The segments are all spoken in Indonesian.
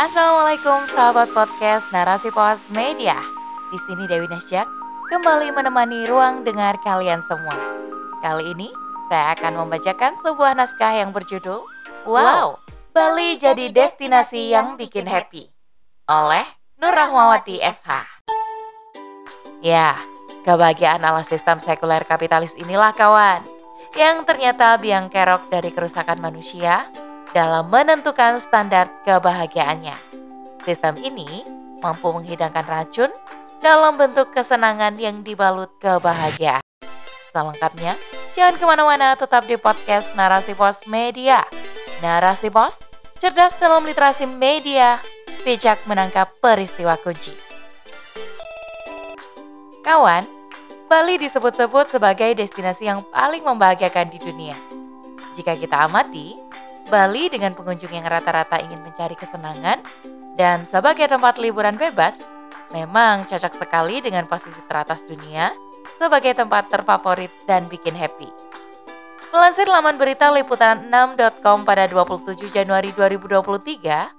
Assalamualaikum sahabat podcast Narasi Pos Media. Di sini Dewi Nasjak kembali menemani ruang dengar kalian semua. Kali ini saya akan membacakan sebuah naskah yang berjudul Wow, Bali jadi destinasi yang bikin happy oleh Nur Rahmawati SH. Ya, kebahagiaan ala sistem sekuler kapitalis inilah kawan yang ternyata biang kerok dari kerusakan manusia dalam menentukan standar kebahagiaannya. Sistem ini mampu menghidangkan racun dalam bentuk kesenangan yang dibalut kebahagiaan. Selengkapnya, jangan ke mana-mana tetap di podcast Narasi Pos Media. Narasi Pos, cerdas dalam literasi media, bijak menangkap peristiwa kunci. Kawan, Bali disebut-sebut sebagai destinasi yang paling membahagiakan di dunia. Jika kita amati, Bali dengan pengunjung yang rata-rata ingin mencari kesenangan dan sebagai tempat liburan bebas, memang cocok sekali dengan posisi teratas dunia sebagai tempat terfavorit dan bikin happy. Melansir laman berita liputan6.com pada 27 Januari 2023,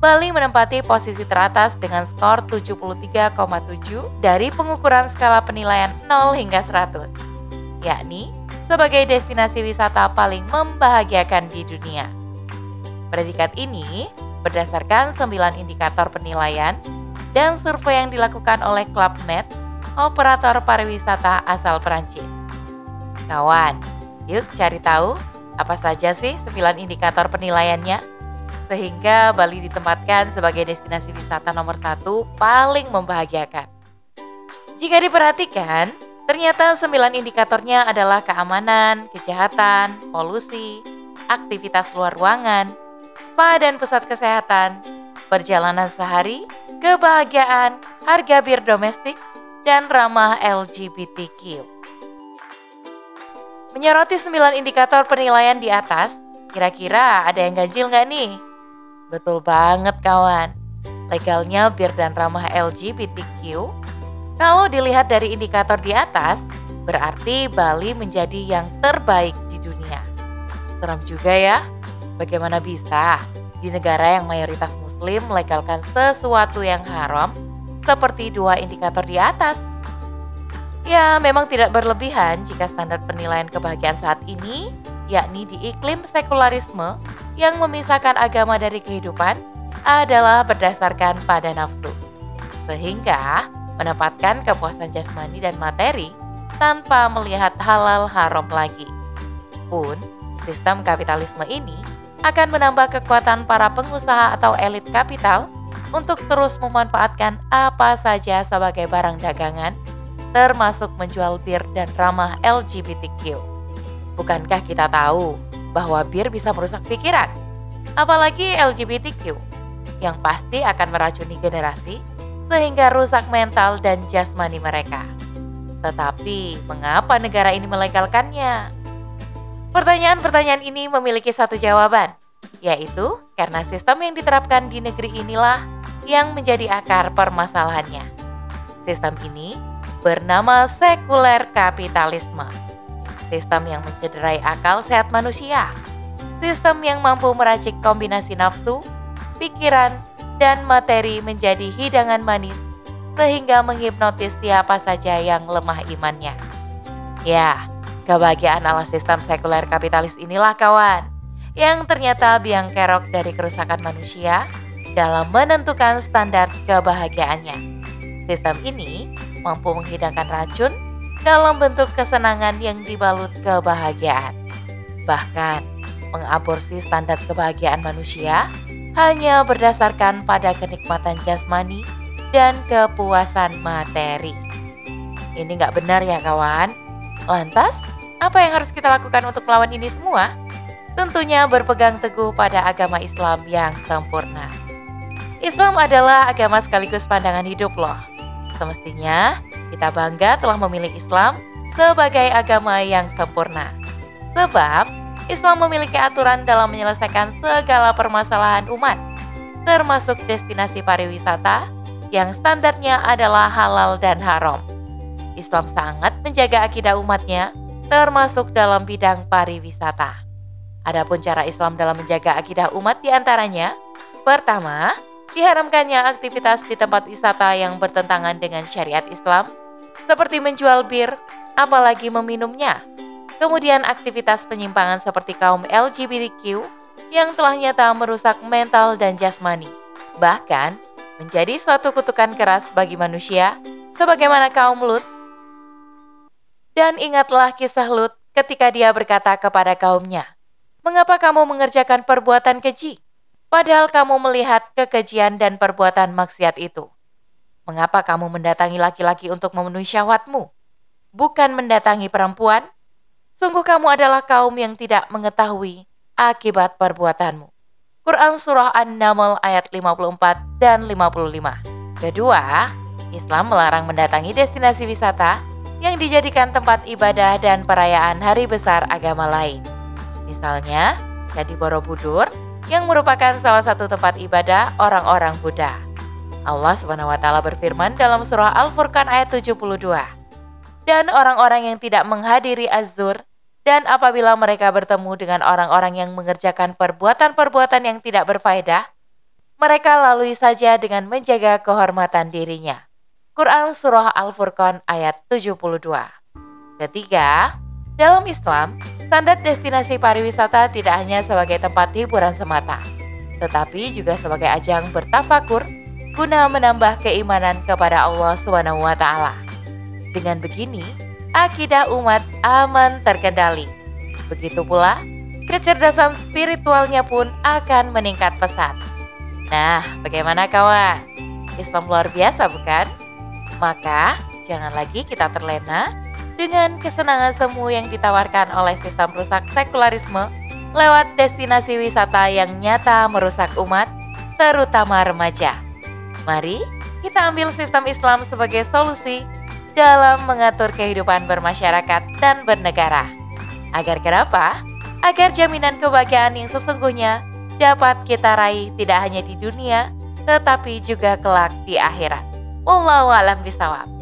Bali menempati posisi teratas dengan skor 73,7 dari pengukuran skala penilaian 0 hingga 100, yakni sebagai destinasi wisata paling membahagiakan di dunia. Predikat ini berdasarkan 9 indikator penilaian dan survei yang dilakukan oleh Club Med, operator pariwisata asal Perancis. Kawan, yuk cari tahu apa saja sih 9 indikator penilaiannya sehingga Bali ditempatkan sebagai destinasi wisata nomor satu paling membahagiakan. Jika diperhatikan, Ternyata sembilan indikatornya adalah keamanan, kejahatan, polusi, aktivitas luar ruangan, spa dan pusat kesehatan, perjalanan sehari, kebahagiaan, harga bir domestik, dan ramah LGBTQ. Menyoroti sembilan indikator penilaian di atas, kira-kira ada yang ganjil nggak nih? Betul banget kawan. Legalnya bir dan ramah LGBTQ kalau dilihat dari indikator di atas, berarti Bali menjadi yang terbaik di dunia. Seram juga ya, bagaimana bisa di negara yang mayoritas muslim melegalkan sesuatu yang haram seperti dua indikator di atas? Ya, memang tidak berlebihan jika standar penilaian kebahagiaan saat ini, yakni di iklim sekularisme yang memisahkan agama dari kehidupan, adalah berdasarkan pada nafsu. Sehingga menempatkan kepuasan jasmani dan materi tanpa melihat halal haram lagi. Pun, sistem kapitalisme ini akan menambah kekuatan para pengusaha atau elit kapital untuk terus memanfaatkan apa saja sebagai barang dagangan, termasuk menjual bir dan ramah LGBTQ. Bukankah kita tahu bahwa bir bisa merusak pikiran? Apalagi LGBTQ, yang pasti akan meracuni generasi sehingga rusak mental dan jasmani mereka. Tetapi, mengapa negara ini melegalkannya? Pertanyaan-pertanyaan ini memiliki satu jawaban, yaitu karena sistem yang diterapkan di negeri inilah yang menjadi akar permasalahannya. Sistem ini bernama sekuler kapitalisme. Sistem yang mencederai akal sehat manusia. Sistem yang mampu meracik kombinasi nafsu, pikiran, dan materi menjadi hidangan manis sehingga menghipnotis siapa saja yang lemah imannya. Ya, kebahagiaan ala sistem sekuler kapitalis inilah kawan yang ternyata biang kerok dari kerusakan manusia dalam menentukan standar kebahagiaannya. Sistem ini mampu menghidangkan racun dalam bentuk kesenangan yang dibalut kebahagiaan. Bahkan mengaborsi standar kebahagiaan manusia hanya berdasarkan pada kenikmatan jasmani dan kepuasan materi. Ini nggak benar ya kawan. Lantas, apa yang harus kita lakukan untuk melawan ini semua? Tentunya berpegang teguh pada agama Islam yang sempurna. Islam adalah agama sekaligus pandangan hidup loh. Semestinya kita bangga telah memilih Islam sebagai agama yang sempurna. Sebab Islam memiliki aturan dalam menyelesaikan segala permasalahan umat, termasuk destinasi pariwisata yang standarnya adalah halal dan haram. Islam sangat menjaga akidah umatnya, termasuk dalam bidang pariwisata. Adapun cara Islam dalam menjaga akidah umat di antaranya, pertama, diharamkannya aktivitas di tempat wisata yang bertentangan dengan syariat Islam, seperti menjual bir, apalagi meminumnya. Kemudian aktivitas penyimpangan seperti kaum LGBTQ yang telah nyata merusak mental dan jasmani. Bahkan, menjadi suatu kutukan keras bagi manusia, sebagaimana kaum Lut. Dan ingatlah kisah Lut ketika dia berkata kepada kaumnya, Mengapa kamu mengerjakan perbuatan keji, padahal kamu melihat kekejian dan perbuatan maksiat itu? Mengapa kamu mendatangi laki-laki untuk memenuhi syahwatmu, bukan mendatangi perempuan? Sungguh kamu adalah kaum yang tidak mengetahui akibat perbuatanmu. Quran Surah An-Naml ayat 54 dan 55. Kedua, Islam melarang mendatangi destinasi wisata yang dijadikan tempat ibadah dan perayaan hari besar agama lain. Misalnya, Candi Borobudur yang merupakan salah satu tempat ibadah orang-orang Buddha. Allah Subhanahu wa taala berfirman dalam surah Al-Furqan ayat 72. Dan orang-orang yang tidak menghadiri azur dan apabila mereka bertemu dengan orang-orang yang mengerjakan perbuatan-perbuatan yang tidak berfaedah, mereka lalui saja dengan menjaga kehormatan dirinya. Quran Surah Al-Furqan ayat 72 Ketiga, dalam Islam, standar destinasi pariwisata tidak hanya sebagai tempat hiburan semata, tetapi juga sebagai ajang bertafakur guna menambah keimanan kepada Allah SWT. Dengan begini, akidah umat aman terkendali. Begitu pula, kecerdasan spiritualnya pun akan meningkat pesat. Nah, bagaimana kawan? Islam luar biasa bukan? Maka, jangan lagi kita terlena dengan kesenangan semu yang ditawarkan oleh sistem rusak sekularisme lewat destinasi wisata yang nyata merusak umat, terutama remaja. Mari kita ambil sistem Islam sebagai solusi dalam mengatur kehidupan bermasyarakat dan bernegara. Agar kenapa? Agar jaminan kebahagiaan yang sesungguhnya dapat kita raih tidak hanya di dunia, tetapi juga kelak di akhirat. Wallahu a'lam bishawab.